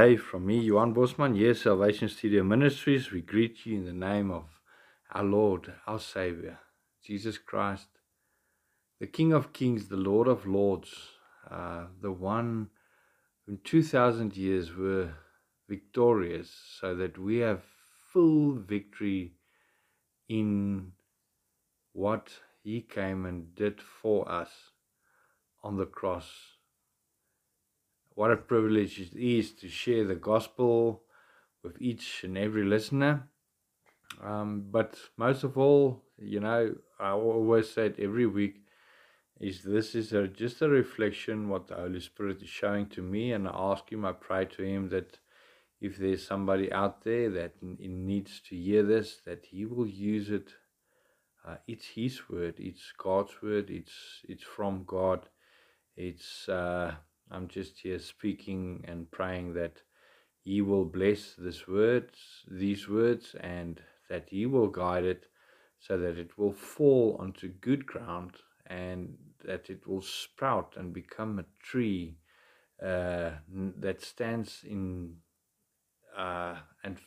day from me, Johan Bosman, yes, Salvation Studio Ministries. We greet you in the name of our Lord, our Savior, Jesus Christ, the King of Kings, the Lord of Lords, uh, the one who in 2,000 years were victorious, so that we have full victory in what He came and did for us on the cross what a privilege it is to share the gospel with each and every listener. Um, but most of all, you know, I always say it every week is this is a, just a reflection what the Holy Spirit is showing to me, and I ask Him, I pray to Him that if there's somebody out there that needs to hear this, that He will use it. Uh, it's His word, it's God's word, it's it's from God, it's. Uh, I'm just here speaking and praying that He will bless this words, these words, and that He will guide it so that it will fall onto good ground and that it will sprout and become a tree uh, that stands in uh, and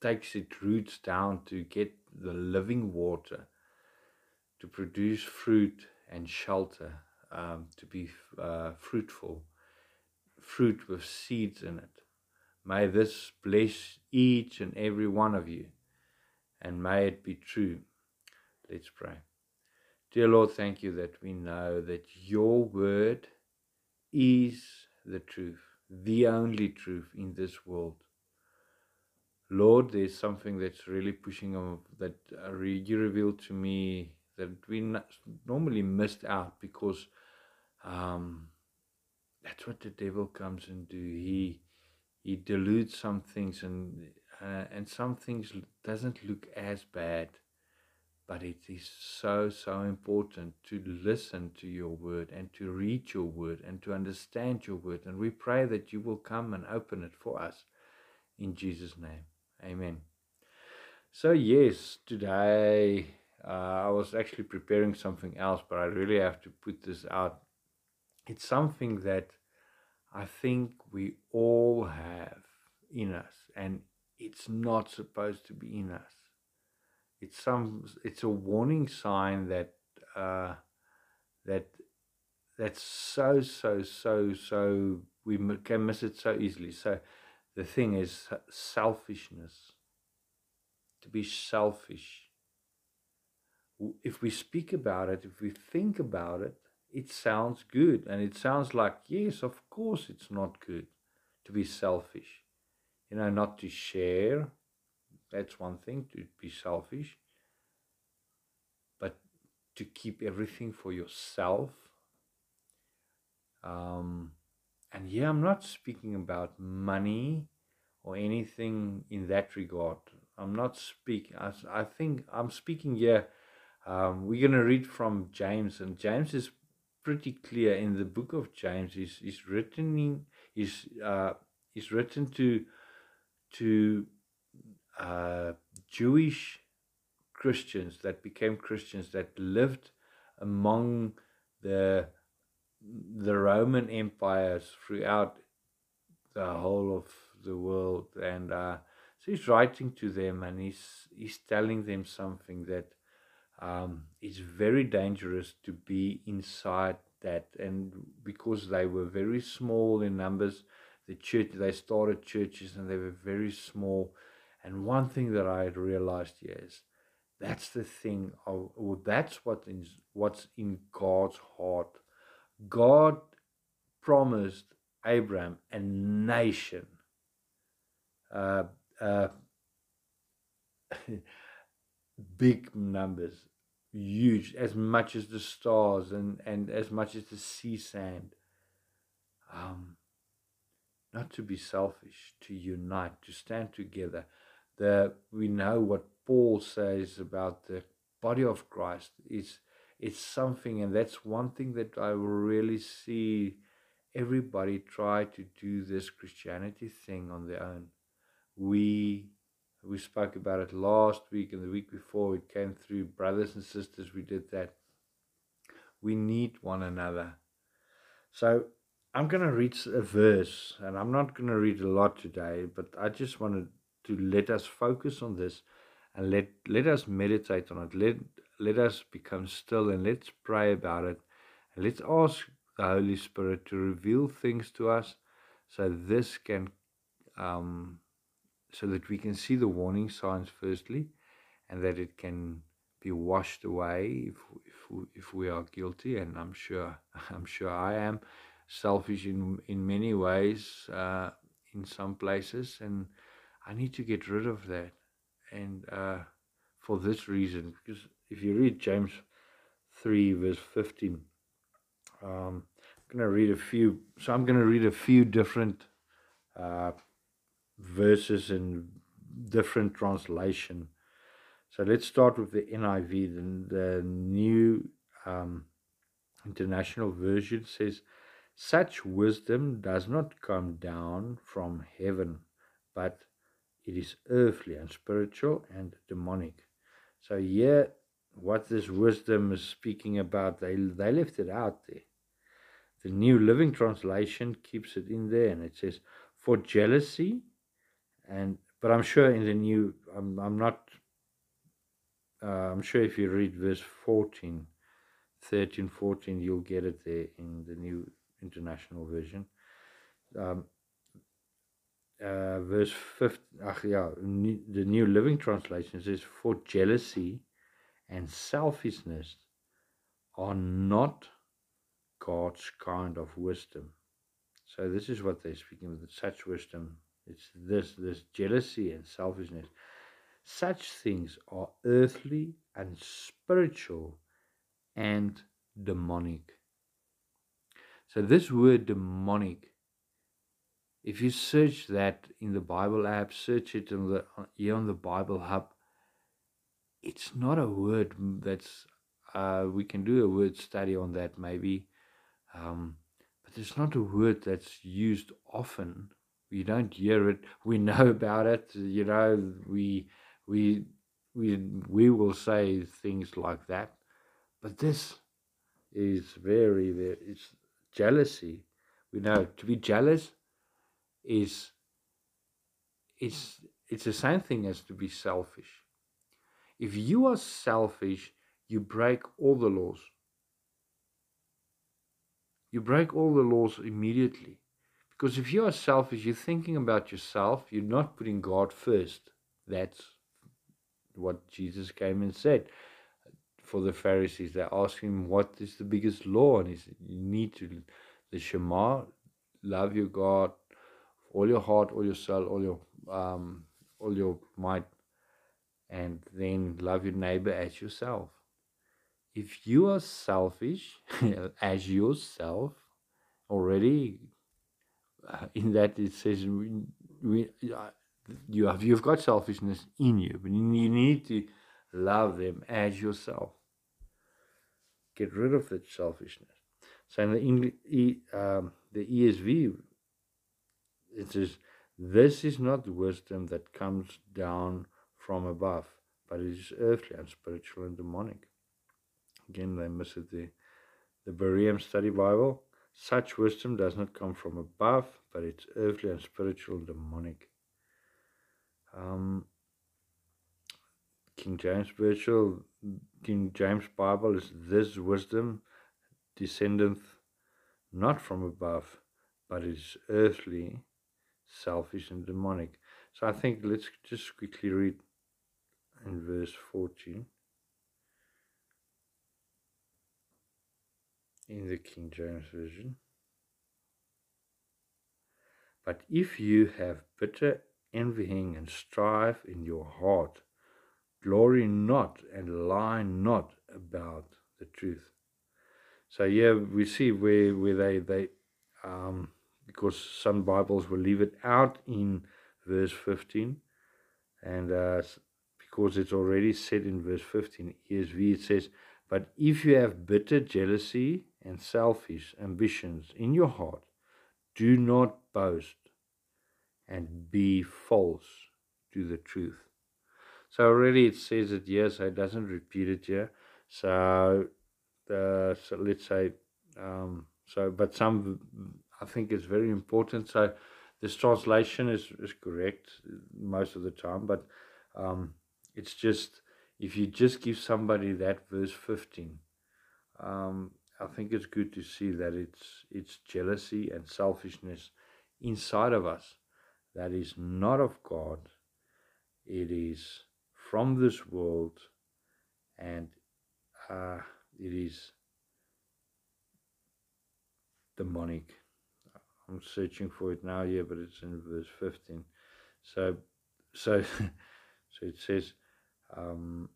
takes its roots down to get the living water to produce fruit and shelter um, to be uh, fruitful, fruit with seeds in it. May this bless each and every one of you, and may it be true. Let's pray. Dear Lord, thank you that we know that your word is the truth, the only truth in this world. Lord, there's something that's really pushing on that uh, you revealed to me that we normally missed out because um, that's what the devil comes and do. He he dilutes some things and uh, and some things doesn't look as bad, but it is so so important to listen to your word and to read your word and to understand your word. And we pray that you will come and open it for us in Jesus' name. Amen. So yes, today uh, I was actually preparing something else, but I really have to put this out it's something that I think we all have in us, and it's not supposed to be in us. It's some. It's a warning sign that uh, that that's so so so so we can miss it so easily. So the thing is selfishness. To be selfish. If we speak about it, if we think about it, it sounds good and it sounds like yes of course it's not good to be selfish. You know not to share that's one thing to be selfish but to keep everything for yourself. Um, and yeah i'm not speaking about money or anything in that regard. I'm not speaking i, think i'm speaking here um, we're going to read from james and james is pretty clear in the book of James. is is written is uh, is written to to uh, Jewish Christians that became Christians that lived among the the Roman empires throughout the whole of the world, and uh, so he's writing to them, and he's he's telling them something that um, it's very dangerous to be inside that. And because they were very small in numbers, the church they started churches and they were very small. And one thing that I had realized is that's the thing, of, or that's what is what's in God's heart. God promised Abraham a nation. Uh, uh, big numbers, huge, as much as the stars and, and as much as the sea sand. Um, not to be selfish, to unite, to stand together. The, we know what Paul says about the body of Christ. It's, it's something, and that's one thing that I will really see everybody try to do this Christianity thing on their own. We we spoke about it last week and the week before. It came through. Brothers and sisters, we did that. We need one another. So I'm going to read a verse, and I'm not going to read a lot today, but I just wanted to let us focus on this and let, let us meditate on it. Let, let us become still and let's pray about it. And let's ask the Holy Spirit to reveal things to us so this can, um, so that we can see the warning signs firstly, and that it can be washed away if, if, if we are guilty. And I'm sure, I'm sure I am selfish in in many ways uh, in some places, and I need to get rid of that. And uh, for this reason, because if you read James three verse fifteen, um, I'm going to read a few. So I'm going to read a few different uh, verses in different translation. So let's start with the NIV. The, the New um, International Version says, such wisdom does not come down from heaven, but it is earthly and spiritual and demonic. So here, what this wisdom is speaking about, they, they left it out there. The New Living Translation keeps it in there and it says, for jealousy, and but I'm sure in the new, I'm, I'm not, uh, I'm sure if you read verse 14, 13, 14, you'll get it there in the New International Version. Um, uh, verse 5, ach, yeah, the New Living Translation says, For jealousy and selfishness are not God's kind of wisdom. So this is what they're speaking of, such wisdom. It's this, this jealousy and selfishness. Such things are earthly and spiritual and demonic. So this word demonic, if you search that in the Bible app, search it on the here on the Bible Hub, it's not a word that's uh, we can do a word study on that maybe, um, but it's not a word that's used often. We don't hear it. We know about it. You know, we we we we will say things like that, but this is very very it's jealousy. We know to be jealous is is it's the same thing as to be selfish. If you are selfish, you break all the laws. You break all the laws immediately. Because if you are selfish, you're thinking about yourself, you're not putting God first. That's what Jesus came and said for the Pharisees. They asked him, What is the biggest law? And he said, You need to, the Shema, love your God, all your heart, all your soul, all your, um, all your might, and then love your neighbor as yourself. If you are selfish as yourself, already in that it says we, we, uh, you have you've got selfishness in you, but you need to love them as yourself. Get rid of that selfishness. So in the, English, um, the ESV, it says, This is not wisdom that comes down from above, but it is earthly and spiritual and demonic. Again, they miss it there. The Berean Study Bible, such wisdom does not come from above, but it's earthly and spiritual and demonic. Um, King James Virtual, King James Bible is this wisdom descendeth not from above, but is earthly, selfish, and demonic. So I think let's just quickly read in verse 14 in the King James Version. But if you have bitter envying and strife in your heart, glory not and lie not about the truth. So yeah, we see where where they they um, because some Bibles will leave it out in verse fifteen, and uh, because it's already said in verse fifteen ESV it says, "But if you have bitter jealousy and selfish ambitions in your heart, do not boast and be false to the truth." So already it says it here, so it doesn't repeat it here. So, the, so let's say, um, so but some I think it's very important. So this translation is, is correct most of the time, but um, it's just if you just give somebody that verse 15, um, I think it's good to see that it's it's jealousy and selfishness inside of us that is not of God. It is from this world, and uh, it is demonic. I'm searching for it now here, but it's in verse 15. So, so, so it says, um,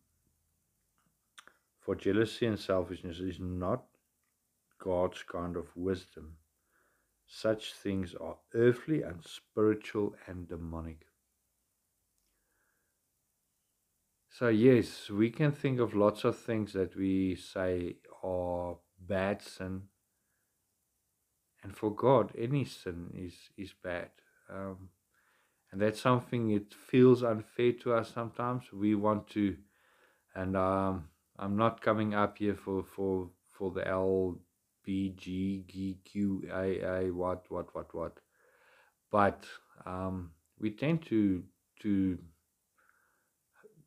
for jealousy and selfishness is not God's kind of wisdom. Such things are earthly and spiritual and demonic. So, yes, we can think of lots of things that we say are bad sin. And for God, any sin is, is bad. Um, and that's something it feels unfair to us sometimes. We want to, and um, I'm not coming up here for, for, for the L B G G Q A A what what what what. But um, we tend to to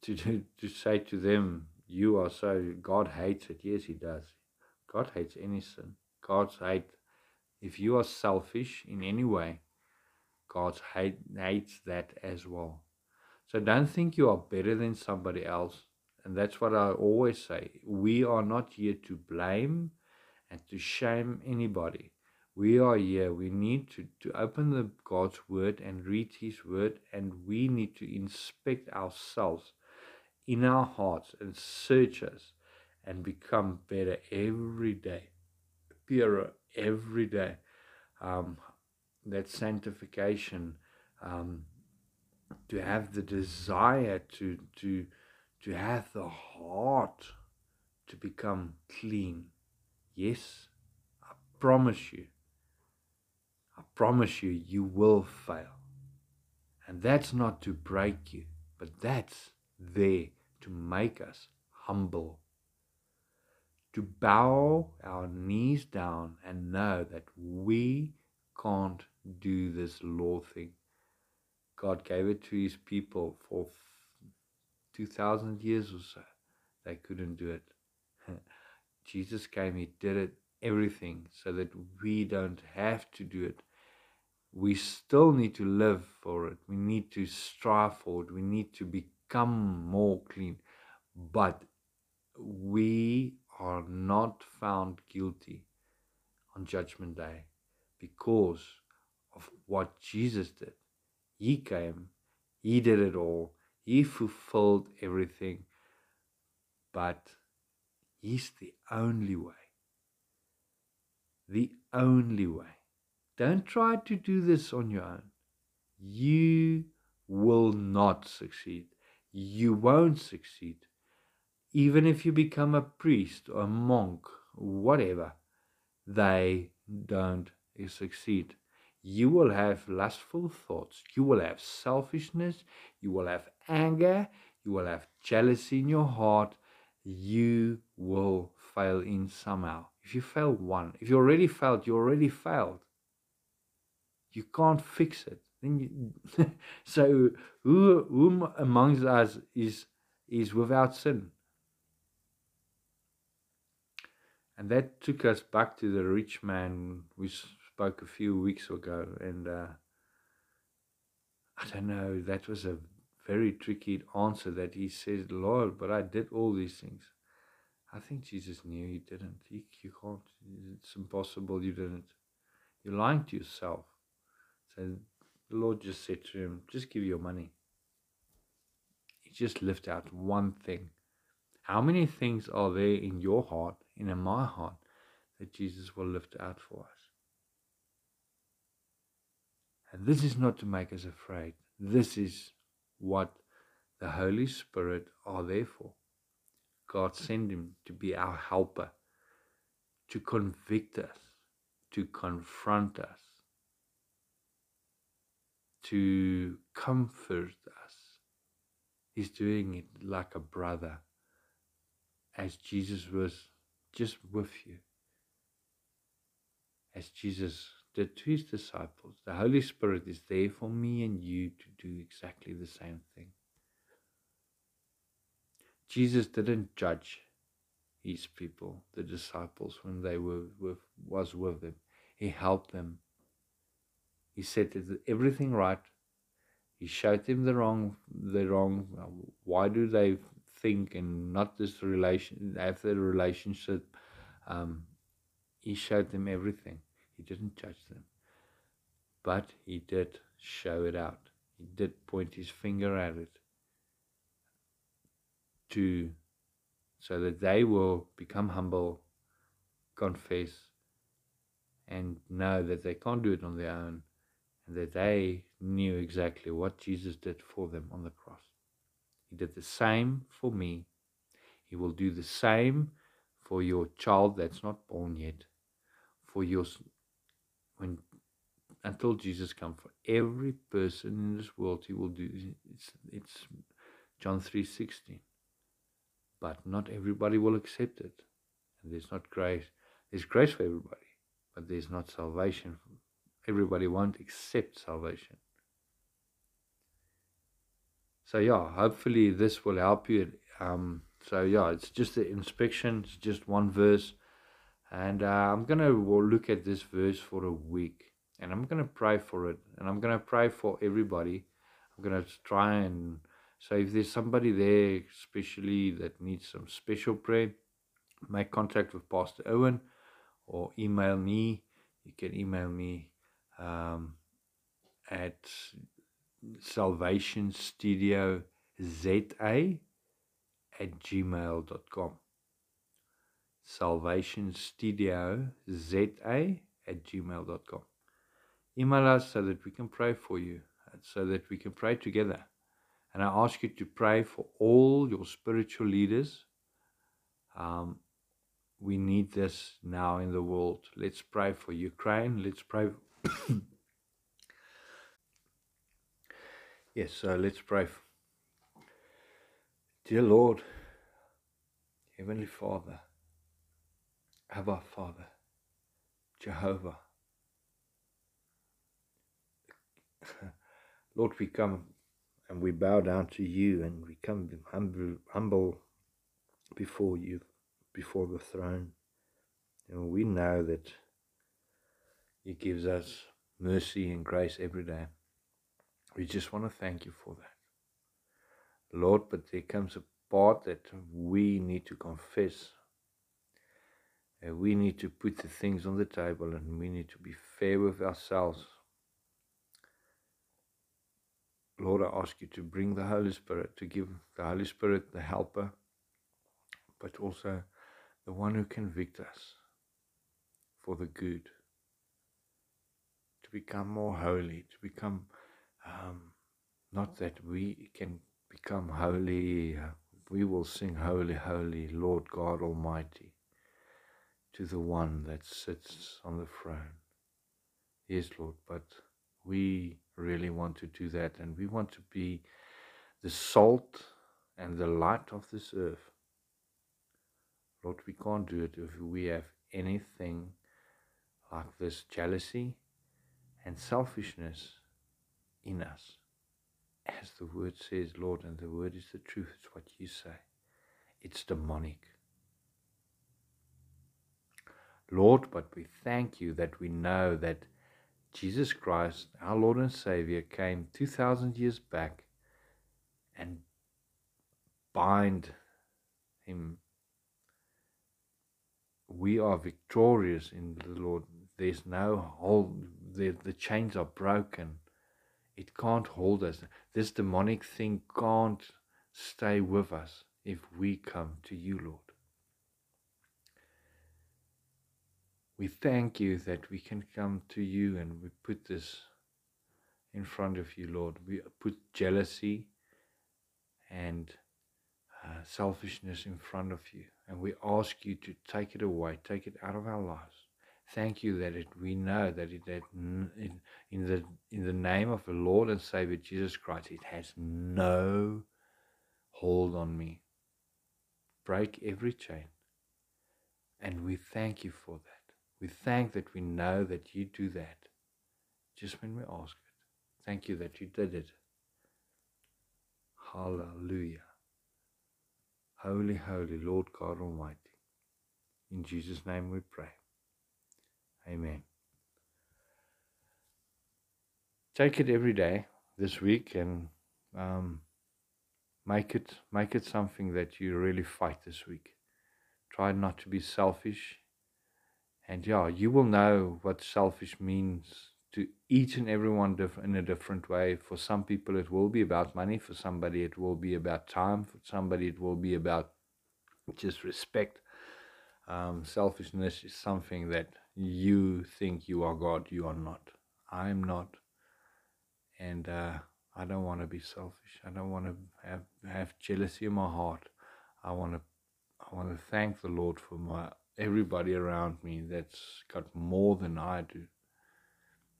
to to say to them, "You are so God hates it." Yes, He does. God hates any sin. God's hate. If you are selfish in any way, God hate, hates that as well. So don't think you are better than somebody else. And that's what I always say. We are not here to blame and to shame anybody. We are here. We need to, to open the God's word and read his word, and we need to inspect ourselves in our hearts and search us and become better every day, purer every day. Um, that sanctification, um, to have the desire to to to have the heart to become clean Yes, I promise you, I promise you, you will fail. And that's not to break you, but that's there to make us humble. To bow our knees down and know that we can't do this law thing. God gave it to his people for 2,000 years or so. They couldn't do it. Jesus came, He did it, everything, so that we don't have to do it. We still need to live for it. We need to strive for it. We need to become more clean. But we are not found guilty on Judgment Day because of what Jesus did. He came, He did it all, He fulfilled everything. But He's the only way. The only way. Don't try to do this on your own. You will not succeed. You won't succeed. Even if you become a priest or a monk, whatever, they don't succeed. You will have lustful thoughts. You will have selfishness. You will have anger. You will have jealousy in your heart you will fail in somehow. If you fail one, if you already failed, you already failed. You can't fix it. Then you, so who whom amongst us is is without sin? And that took us back to the rich man we spoke a few weeks ago, and uh, I don't know. That was a very tricky answer that he says, Lord, but I did all these things. I think Jesus knew he didn't. He, you can't. It's impossible you didn't. You're lying to yourself. So the Lord just said to him, just give your money. He just left out one thing. How many things are there in your heart and in my heart that Jesus will lift out for us? And this is not to make us afraid. This is what the Holy Spirit are there for. God sent him to be our helper, to convict us, to confront us, to comfort us. He's doing it like a brother, as Jesus was just with you, as Jesus did to his disciples. The Holy Spirit is there for me and you to do exactly the same thing. Jesus didn't judge his people, the disciples, when they were with, was with them. He helped them. He said everything right. He showed them the wrong, the wrong. Why do they think and not this relation have the relationship? Um, he showed them everything. He didn't judge them, but he did show it out. He did point his finger at it to so that they will become humble, confess, and know that they can't do it on their own, and that they knew exactly what Jesus did for them on the cross. He did the same for me. He will do the same for your child that's not born yet, for your when until Jesus comes for every person in this world he will do it's it's John 3:16 but not everybody will accept it. And there's not grace. There's grace for everybody, but there's not salvation. Everybody won't accept salvation. So yeah, hopefully this will help you. Um, so yeah, it's just the inspection. It's just one verse, and uh, I'm gonna look at this verse for a week, and I'm gonna pray for it, and I'm gonna pray for everybody. I'm gonna try and so if there's somebody there, especially that needs some special prayer, make contact with Pastor Owen or email me. You can email me um, at salvationstudioza at gmail.com. Salvationstudioza at gmail.com. Email us so that we can pray for you, and so that we can pray together. And I ask you to pray for all your spiritual leaders. Um, we need this now in the world. Let's pray for Ukraine. Let's pray. yes, so let's pray. Dear Lord, Heavenly Father, Abba Father, Jehovah, Lord, we come and we bow down to you and we come humble, humble before you, before the throne. And we know that He gives us mercy and grace every day. We just want to thank you for that. Lord, but there comes a part that we need to confess. We need to put the things on the table and we need to be fair with ourselves. Lord, I ask you to bring the Holy Spirit, to give the Holy Spirit the helper, but also the one who convicts us for the good, to become more holy, to become um, not that we can become holy, uh, we will sing holy, holy, Lord God Almighty, to the one that sits on the throne. Yes, Lord, but we really want to do that and we want to be the salt and the light of this earth. Lord, we can't do it if we have anything like this jealousy and selfishness in us. As the word says, Lord, and the word is the truth, it's what you say. It's demonic. Lord, but we thank you that we know that Jesus Christ, our Lord and Savior, came 2,000 years back and bind him. We are victorious in the Lord. There's no hold, the, the chains are broken. It can't hold us. This demonic thing can't stay with us if we come to you, Lord. We thank you that we can come to you and we put this in front of you, Lord. We put jealousy and uh, selfishness in front of you, and we ask you to take it away, take it out of our lives. Thank you that it, we know that, it, that in, in, the, in the name of the Lord and Savior Jesus Christ, it has no hold on me. Break every chain. And we thank you for that. We thank that we know that you do that just when we ask it. Thank you that you did it. Hallelujah. Holy, holy Lord God Almighty. In Jesus' name we pray. Amen. Take it every day this week and um, make it make it something that you really fight this week. Try not to be selfish. And yeah, you will know what selfish means to each and everyone in a different way. For some people, it will be about money. For somebody, it will be about time. For somebody, it will be about just respect. Um, selfishness is something that you think you are God, you are not. I'm not. And uh, I don't want to be selfish. I don't want to have, have jealousy in my heart. I want to I want to thank the Lord for my everybody around me that's got more than I do.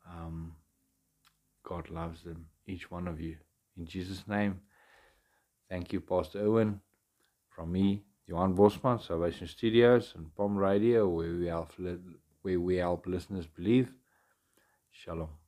Um, God loves them, each one of you. In Jesus' name, thank you, Pastor Owen, from me, Johan Bosman, Salvation Studios, and Palm Radio, where we help, where we help listeners believe. Shalom.